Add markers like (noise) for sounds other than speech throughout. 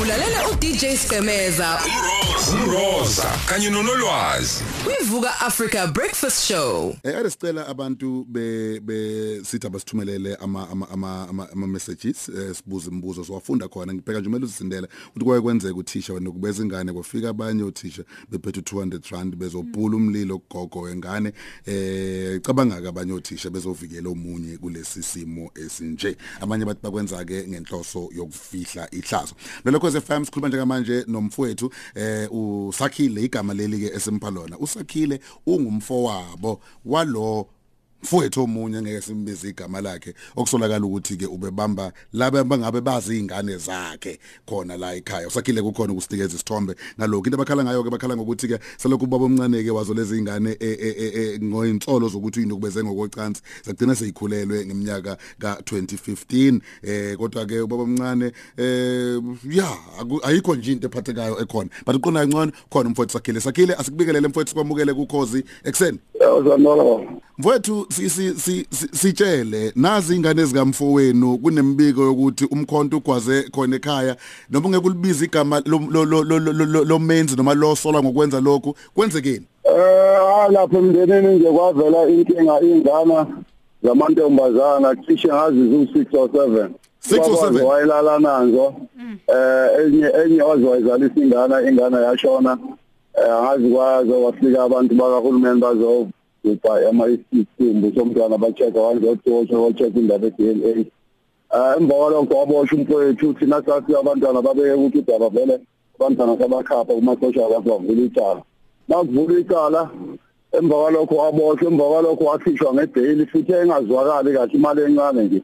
ulalela uDJ Skemeza umroza kanye nonolwazi. Kwivuka Africa Breakfast Show. Eh ade sicela abantu be be sithi abasithumelele ama ama ama ama, ama messages eh, sibuza imibuzo siwafunda khona. Ngibheka nje kumele usindele ukuthi kwaye kwenzeka uthisha wena kubeza ingane kwafika abanye uthisha bephethe 200 rand bezobhula umlilo gogo wengane. Eh cabanga ke abanye uthisha bezovikela omunye kulesi simo esinje. Abanye bathi bakwenza ke ngenhloso yokufihla ihlazo. Lokho FM sikhuluma njengamanje nomfowethu eh usakhile igama leli ke esimpa lona. Usakhile ungumfowabo. Walo mfowethu omunye ngeke simbize igama lakhe okusolakala ukuthi ke ubebamba laba bangabe bazi izingane zakhe khona la ekhaya. Usakhile kukhona ukusinikeza isithombe nalokho into abakhala ngayo ke bakhala ngokuthi ke selokhu ubaba omncane ke wazo lezi izingane ngoyinsolo zokuthi uyinukubeze ngokocansi sagcina seyikhulelwe ngeminyaka ka2015 eh kodwa ke ubaba omncane eh ya ayikho nje into ephathekayo ekhona. But uqona kancane khona umfowethu sakhile. Sakhile asikubikelele mfowethu kwamukele kukhozi ekseni Yawuzanolo. mfowethu sitshele nazi ingane zikamfowenu kunembiko yokuthi umkhonto ugwaze khona ekhaya noma ungeke ulibize igama lo menzi noma lo sola ngokwenza lokhu kwenzekeni? Eh lapho emndenini nje kwavela inkinga ingane zamantombazana cishe ngazi zu6 or 7 Six or seven? wayelala nazo eh enye enye wazwayizalisa ingane ingane yashona. Eh ngazi kwazo wafika abantu bakahulumeni bazo kupha ama isimbu somntwana bacheka wanzothotsha wacheka indaba ye-DNA eh emva kwalokho waboshwa umfowethu thina sathi abantwana babeke ukuthi udaba vele abantwana sabakhapha kuma-social wakhe wavula icala. Nakuvula icala emva kwalokho waboshwa emva kwalokho wakhishwa ngedeyili futhi engazwakali kahle imali encane nje.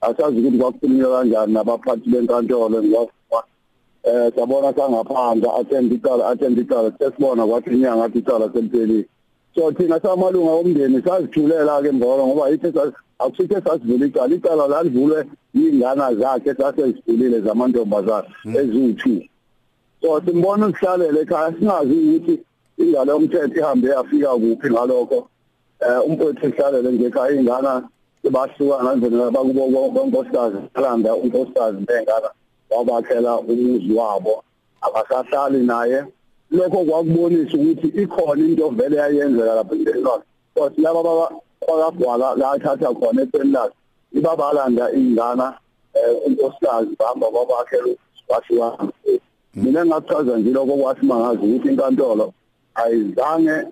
Asazi ukuthi kwakukhulunywa kanjani nabaphathi benkantolo ngiyavuma eh sabona sangaphandle attend icala attend icala. Sesibona kwathi inyanga athi icala seliphelile so thina samalunga omndeni sazithulela ke mbolo ngoba yithi akusithe sasivula icala. Icala lalivulwe yingane zakhe sasezivulile zamantombazana eziwu-2 so simbona ukuhlalele ekhaya singazi ukuthi ingane yomthetho ihambe yafika kuphi ngalokho. Eh umfowethu ehlalele nje ekhaya ingane sebahluka ngendlela bakubo konkosikazi alanda unkosikazi bengana wabakhela umuzi wabo abasahlali naye. Lokho kwakubonisa ukuthi ikhona into vele yayenzeka lapha endleleni kodwa laba baba kwagwala la thatha khona epenlas ibabalanda ingana unkosikazi bahamba babakhela washiwa mina ngachaza nje lokho kwathi mangazi ukuthi inkantolo ayizange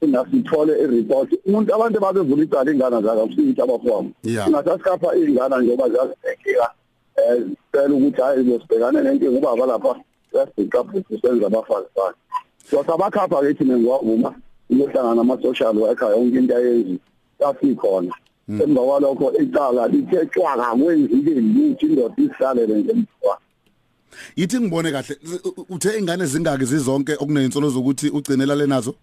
singasithole ireport. Umuntu abantu babevula icala ingane zakhe akusithi abafowabo Yeah. singasasikapha ingane njengoba zazibhekeka eh sicela ukuthi hayi losibhekane nenkinga ubaba lapha yasibheka futhi senza abafazi bakhe so sabakhapha ke thina ngiwavuma uyohlangana nama-social worker yonke into ayenzi sasikhona emva kwalokho icala lithe cwaka kwenzike lutho indoda isihlalele nje emva. Yithi ngibone kahle z- uthe ingane zingaki zizonke okunezinsolo zokuthi ugcinelale nazo?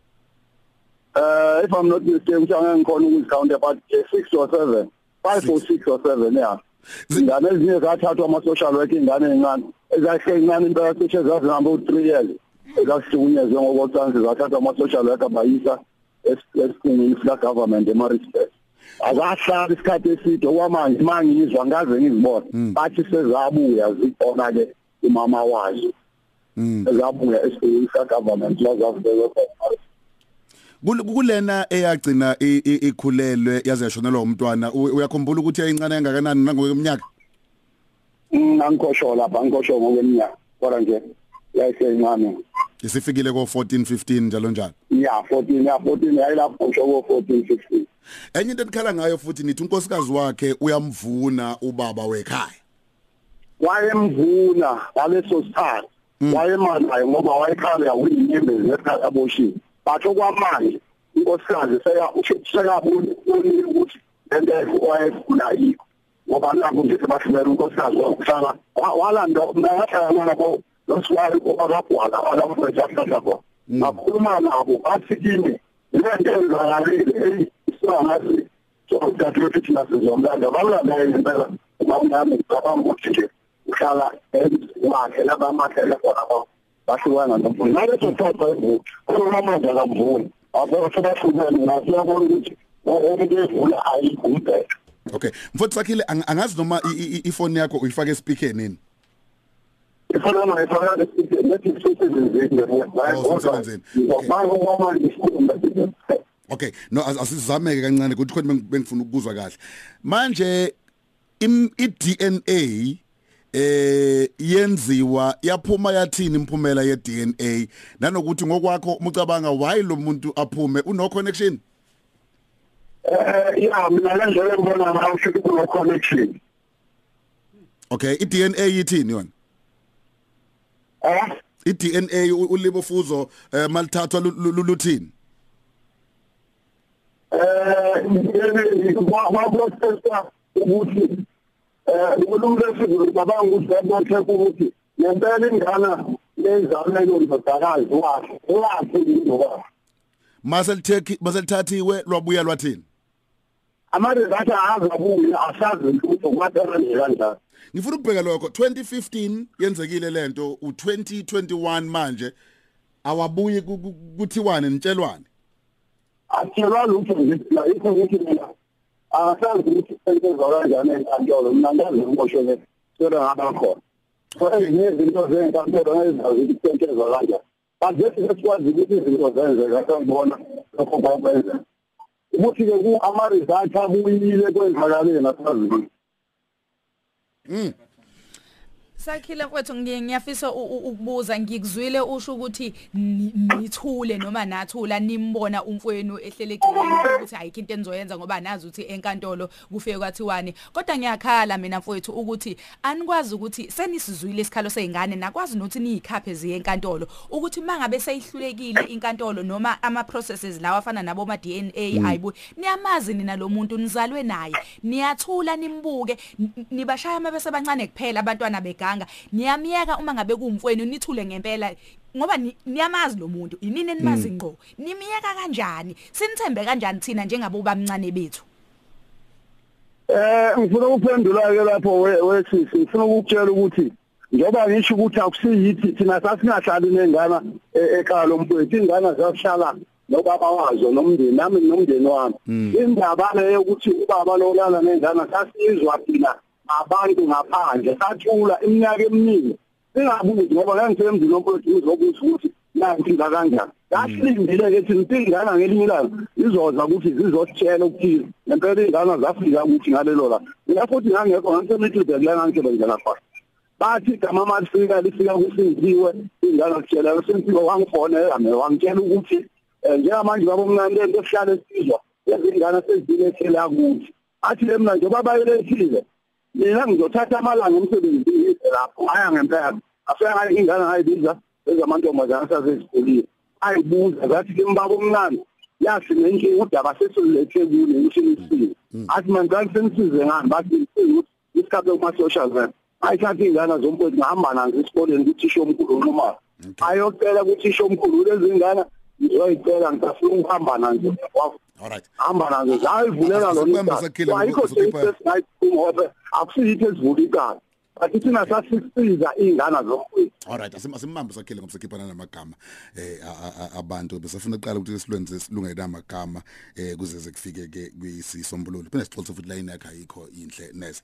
Uh, if I'm not mistaken, ngicanga ngikhona ukuzicounta but 6 or 7, 5 or 6 or 7 yeah. Zi- Ingane ezinye zathathwa ama social worker ingane encane. Ezahle incane impela cishe zazi number 3 years. Ezasihlukunyezwe ngokocansi zathathwa ama social worker bayisa esikhungweni sika government eMaritzburg. Akahlala isikhathi eside okwamanje mangizwa ngaze ngizibona. Bathi sezabuya zikhona ke umama wazo. Ezabuya esikhungweni sika government lazavubekwe khona. Kul- kulena eyagcina ikhulelwe yaze yashonelwa umntwana uyakhumbula ukuthi yayincane engakanani nangokweminyaka? Angikosho lapha angikosho ngokweminyaka kodwa nje yayisencane isifikile ko 14 15 njalo njalo? Ya 14 ya 14 yayilapho ngisho ko 14 16 enye into ekhala ngayo futhi nithi unkosikazi wakhe uyamvuna ubaba wekhaya. Wayemvuna ngaleso sikhathi. Wayemanayo ngoba wayekhala uyinyembezi ngesikhathi aboshiwe batho kwamanje inkosikazi seya usekabona ukuthi lento wayefuna yikho. Ngoba nakho nje sebahlumela unkosikazi wakuhlala walanda ngahlala nabo losiwali obakagwala alamfethu ahlala khona ngakhuluma nabo bathi kimi lento enzakalile eyi singazi so dadewethu thina sizomlanda balanda impela uma unami ngicabanga ukuthi nje uhlala wakhe labamakhele khona ba bahlukana nomfuni ngaleso sikhathi bayivuka khona manje akamvuni abona sebahlukene nasiyabona ukuthi into evula ayikho umbhedha okay. Mfowethu sakhile ang- angazi noma i- i- ifoni yakho uyifake speaker nini? Ngifuna ngifuna lethi sisebenzile Oh, usemsebenzini. Okay. ngoba ngoba ngifuna Okay. No as- asizameke kancane ukuthi khona beng- bengifuna ukuzwa kahle. Manje im- i-DNA eh yenziwa yaphuma yathini imphumela ye-DNA nanokuthi ngokwakho umucabanga why lo muntu aphume uno connection eh ya mina ngendlela engibona ngayo ukuthi kuno connection okay i-DNA yithini yona eh i-DNA u- ulibofuzo eh malithathwa lu- lu- lu- luthini eh kwakwatesta ukuthi eh ulumle sizwe babanga ukuthi yabothe ukuthi nempela ingana lezalelo ndodakazi wakhe wakhe ngoba maselitheki maselithathiwe lwabuya lwathini? Amarezathi azabuya asazi ukuthi kwathana kanjani ngifuna ukubheka lokho 2015 yenzekile lento u2021 manje awabuyi ku- ku- kuthiwane nitshelwane? Atshelwa lutho ngizila ikho ukuthi mina asazi ukuthi sentenza kanjani enkantolo mina ngazi ngibosho le kodwa ngaba khona so ezinye izinto zenkantolo ezazi ukuthi sentenza kanjani bazethi sesikwazi ukuthi izinto zenzeka sengibona lokho kwakwenzeka ukuthi-ke ku ama-result abuyile kwenzakaleni asazi ukuthi Sakhile mfowethu ngiye ngiyafisa u- u- ukubuza ngikuzwile usho ukuthi ni- nithule noma nathula nimbona umfowenu ehlele egcikeni ukuthi ayikho into enizoyenza ngoba nazi ukuthi enkantolo kufike kwathiwani. Kodwa ngiyakhala mina mfowethu ukuthi anikwazi ukuthi senisizwile isikhalo sezingane nakwazi nokuthi niyikhaphe ziye enkantolo ukuthi mangabe seyihlulekile inkantolo noma ama processes lawa afana nabo ma DNA ayibu niyamazi nina lo muntu nizalwe naye niyathula nimbuke n- nibashaya uma bese bancane kuphela abantwana beganga niyamiyeka uma ngabe kuumfweni nithule ngempela. Ngoba ni- niyamazi lo muntu. Inini enimazi ngqo? Nimiyeka kanjani? Sinithembe kanjani thina njengabo bamncane bethu? Eh ngifuna ukuphendula ke lapho we- wesisi. Ngifuna ukukutshela ukuthi njoba ngisho ukuthi akusiyithi thina sasingahlali nengane e- ekhaya lomfowethu ingane zasihlala nobaba wazo nomndeni nami nomndeni wami. Indaba le yokuthi ubaba lolala nengane sasizwa thina abantu ngaphandle sathula iminyaka eminingi. Singabuzi ngoba ngangisemzini omfowethu uzobuza ukuthi nanti kanjani. Yasilindile ke thina ingane ngelinye ilanga izoza ukuthi zizositshela ukuthi ngempela ingane zafika ukuthi ngalelo la mina futhi ngangekho ngisemithide la ngisebenzela khona. Bathi igama malifika lifika kusinziwe ingane zitshela senziwe wangifonela mina wangitshela ukuthi eh, njengamanje baba omncane lento esihlale esizwa ezingane sezile ekhela ukuthi athi le mina njengoba bayelethile mina ngizothatha amalanga emsebenzini lapho haya ngempela afika ngayo ingane ngayibiza ezamantombazane sasezikhulile ayibuza zathi ke mbaba omncane yazi nenkinga udaba sesilethe kule ushinisile athi manje kanti senisize ngani? Bathi ngisize ukuthi isikhathi kuma-social work. Ayithatha iy'ngane zomfowethu ngihamba nazo esikoleni kuthisha omkhulu unqumalo ayocela kuthisha omkhulu lezi ngane ngizoyicela ngisafuna ukuhamba nazo. Alright hamba zayivulela lona Asikwembe icala. sakhile ayikho ngokukhipha- seyisesinayiphuma akusiyithi esivula icala bathi thina sasisiza iy'ngane zomfowethu alright asim asimbambe sakhile ngoba sekhiphana namagama eh a- a- a- abantu. Besafuna uqala ukuthi silwenze silungele amagama eh kuze kufike ke kuyisisombululo phela sixolise futhi line yakhe ayikho inhle nese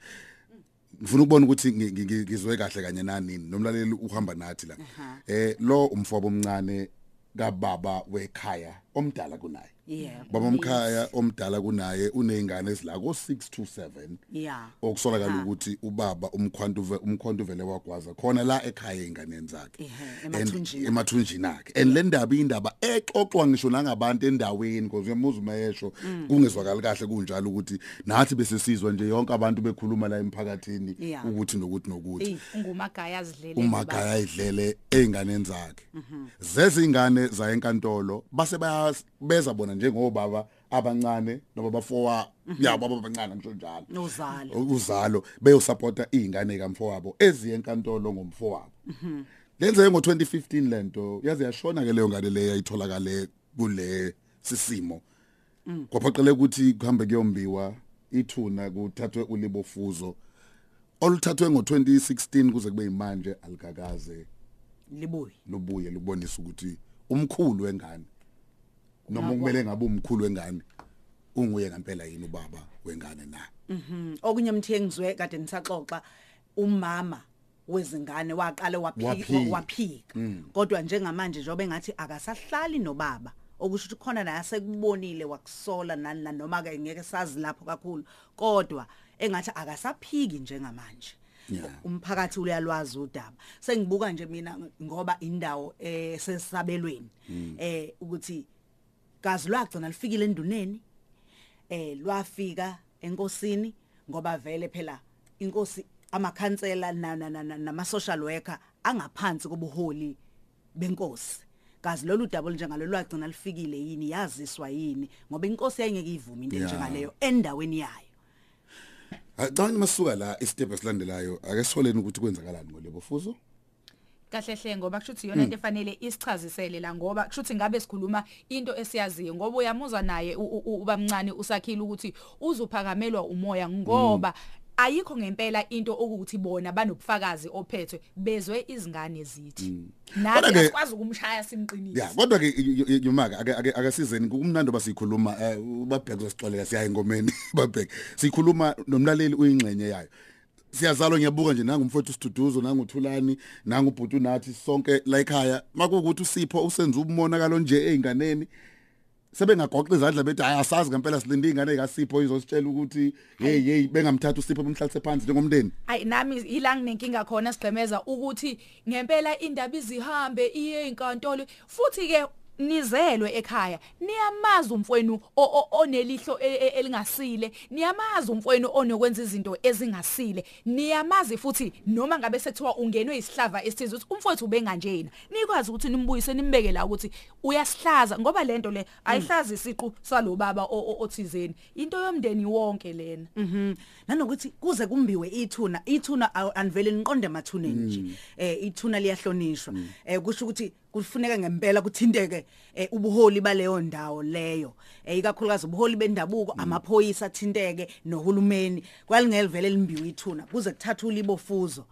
ngifuna ukubona ukuthi ngi- ngi- ngi- ngizwe kahle kanye nani? Nomlaleli uhamba nathi la. Eh lo umfobo omncane kababa wekhaya omdala kunaye. Yeah. baba omkhaya omdala kunaye unezingane ezila ko 6 to 7 Yeah. okusolakala ukuthi ubaba umkhwantu ve- umkhwantu vele wagwaza khona la ekhaya einganeni zakhe. Ehhe, And- emathunjini. emathunjini akhe. And le ndaba indaba exoxwa ngisho nangabantu endaweni because uyamuza umayesho kungezwakali kahle kunjalo ukuthi nathi bese sizwa nje yonke abantu bekhuluma la emphakathini Yeah. ukuthi nokuthi nokuthi. Eyi ungumagaya azidlele umagaya ayidlele einganeni zakhe. Zezingane za enkantolo base bayabeza bona njengobaba abancane noma bafowa yabo abancane ngisho njalo. Nozalo. uzalo. Beyosupporta izingane kamfowabo eziye enkantolo ngomfowabo. Lenzeke ngo2015 lento yaze yashona ke leyo ngane leyo ayitholakale kule sisimo. Kwaphoqele ukuthi kuhambe kuyombiwa ithuna kuthathwe ulibofuzo. Oluthathwe ngo2016 kuze kube imanje alikakaze. Libuyi. lubuye lubonisa ukuthi umkhulu wengane noma kumele ngabe umkhulu wengane unguye ngempela yini ubaba wengane na? Mhm. Okunye mthi engizwe kade nisaxoxa umama wezingane waqale waphika Waphika. waphika. Kodwa njengamanje njengoba engathi akasahlali nobaba okusho ukuthi khona naye asekubonile wakusola nani noma ke ngeke sazi lapho kakhulu. Kodwa engathi akasaphiki njengamanje. Umphakathi uyalwazi udaba. Sengibuka nje mina ngoba indawo eh sesabelweni eh ukuthi gazi lwagcina lifikile enduneni eh lwafika enkosini ngoba vele phela inkosi amakhansela na- na- na- na- nama social worker angaphansi kobuholi benkosi. Kazi lolu daba njengalo lwagcina lifikile yini yaziswa yini ngoba inkosi yayingeke ivume into Yeah. njengaleyo endaweni yayo. Acabanga masuka la istep esilandelayo ake siholeni ukuthi kwenzakalani ngolebo fuzo kahle hle ngoba kusho ukuthi iyona into efanele isichazisele la ngoba kusho ukuthi ngabe sikhuluma into esiyaziyo ngoba uyamuzwa naye u- u- ubamncane usakhile ukuthi uzuphakamelwa umoya ngoba ayikho ngempela into okuthi bona banobufakazi ophethwe bezwe izingane zithi. Nathi Kodwa-ke- asikwazi ukumshaya simqinise. Ya kodwa ke yumaka ake ake akasizeni kumnandi basikhuluma eh, ubabheke uzosixolela siya engomeni (laughs) babheke. Sikhuluma nomlaleli uyingxenye yayo. Siyazalwa ngiyabuka nje nangumfowethu siduduzo nanguthulani nangubhutu nathi sonke la ekhaya makuwukuthi usipho usenza umonakalo nje einganeni sebengagoqa izandla bethi hayi asazi ngempela silinde ingane ekasipho izositshela ukuthi hey hey bengamthatha usipho bemhlalise phansi njengomndeni. Ay nami ila nginenkinga khona sigcemeza ukuthi ngempela indaba izihambe iye inkantolo futhi ke nizelwe ekhaya. Niyamazi o- onelihlo e- e- elingasile. Niyamazi umfowenu onokwenza izinto ezingasile. Niyamazi futhi noma ngabe sekuthiwa ungenwe isihlava esithize ukuthi umfowethu ubenganjena. Nikwazi ukuthi nimbuyise nimbeke la ukuthi uyasihlaza ngoba lento le ayihlazi isiqu salobaba o- o- othizeni. Into yomndeni wonke lena. Mhm. Nanokuthi kuze kumbiwe ithuna, ithuna anivele niqonde emathuneni nje. Eh ithuna liyahlonishwa. Eh kusho ukuthi kufuneka ngempela kuthinteke eh, ubuholi baleyo ndawo leyo. Eh ikakhulukazi ubuholi bendabuko, amaphoyisa athinteke nohulumeni. Kwalingele vele limbiwe ithuna kuze kuthatha ulibofuzo.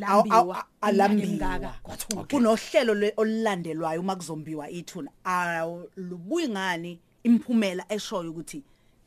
Aw- aw- lambiwa. alambiwa imingaka kwathuka kunohlelo lwe- olulandelwayo uma kuzombiwa ithuna. Alubuyi ngani imphumela eshoyo ukuthi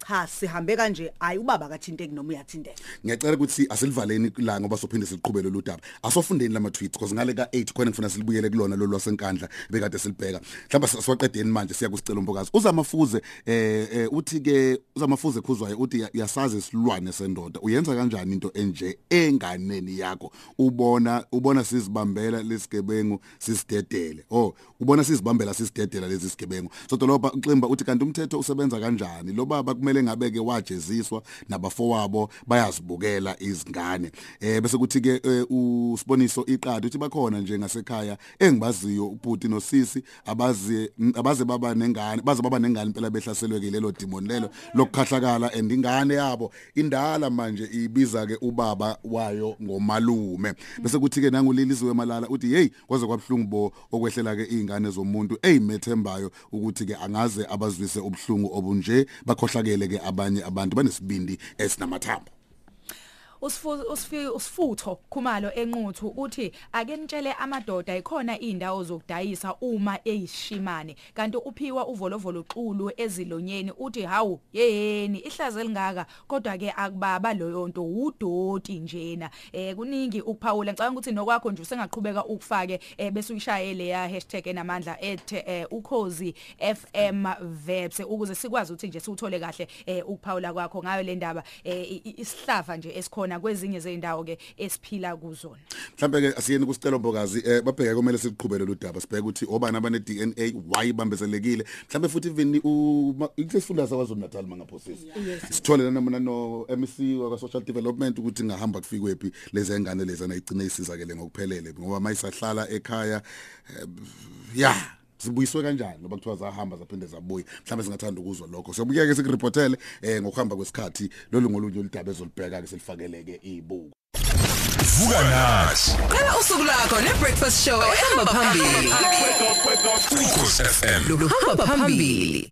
cha sihambe kanje. Ayi ubaba kathinteki noma uyathinteka. Ngiyacela ukuthi asilivaleni la ngoba sophinde siqhubele lo daba asofundeni lama tweets because ngale ka 8 khona ngifuna silibuyele kulona lo lwasenkandla bekade silibheka. Mhlawumbe siwaqedeni manje siya kusicela umbokazi. Uzamafuze eh eh, uthi ke uzamafuze khuzwayo uthi "Ya- yasazi isilwane sendoda. Uyenza kanjani into enje enganeni yakho? Ubona ubona sizibambela lesigebengu sisidedele. Oh ubona sizibambela sisidedela lezi sigebengu. So dolopha uximba uthi kanti umthetho usebenza kanjani? Lo baba kumele ngabe ke wajeziswa nabafowabo bayazibukela izingane. Eh bese kuthi ke eh, usiboniso iqadi uthi bakhona nje ngasekhaya engibaziyo ubhuti nosisi abazi abaze baba nengane baze baba nengane impela behlaselwe ke lelo demon lelo lokukhahlakala and ingane yabo indala manje ibiza ke ubaba wayo ngomalume. Bese kuthi ke nanguliliziwe malala uthi hey kwaze kwabhlungu bo okwehlela ke izingane zomuntu eyimethembayo ukuthi ke angaze abazwise ubhlungu obunje bakhohlakele ke abanye abantu banesibindi esinamathambo. usifu usifi usifutho khumalo enquthu uthi ake nitshele amadoda ikhona indawo zokudayisa uma eyishimane. Kanti uphiwa uvolovolo xulu ezilonyeni uthi hawu yeyeni ihlaze lingaka kodwa ke akubaba loyo nto udoti njena. Eh kuningi ukuphawula. Ngicabanga ukuthi nokwakho nje usengaqhubeka ukufake eh, bese uyishayele ya hashtag enamandla ethe ukhozi FM verbs ukuze sikwazi ukuthi nje siuthole kahle eh, ukuphawula kwakho ngayo le ndaba eh, isihlava nje esikhona kwezinye zeindawo ke esiphila kuzona. Mhlambe ke asiyeni kusicelo mbokazi eh babheke kumele siqhubele lo daba. Sibheke ukuthi obani abane DNA why bambezelekile mhlambe futhi even ukusifunda sakwazulu Natal mangaphosisi sithole lana mina no MC wa social development ukuthi ngahamba kufikwephi lezi ngane lezi anayigcina isizakele ngokuphelele. Ngoba mayisahlala ekhaya eh, ya. Sibuyiswe kanjani ngoba kuthiwa zahamba zaphinde zabuya? Mhlawumbe singathanda ukuzwa lokho. Siyabuyeke sikuriportele eh ngokuhamba kwesikhathi lolu ngolunye uludaba ezolibheka ke silifakeleke ibuko vuka nathi qala usuku lakho nebreakfast show ehamba phambili. Ukhosi FM luhamba phambili.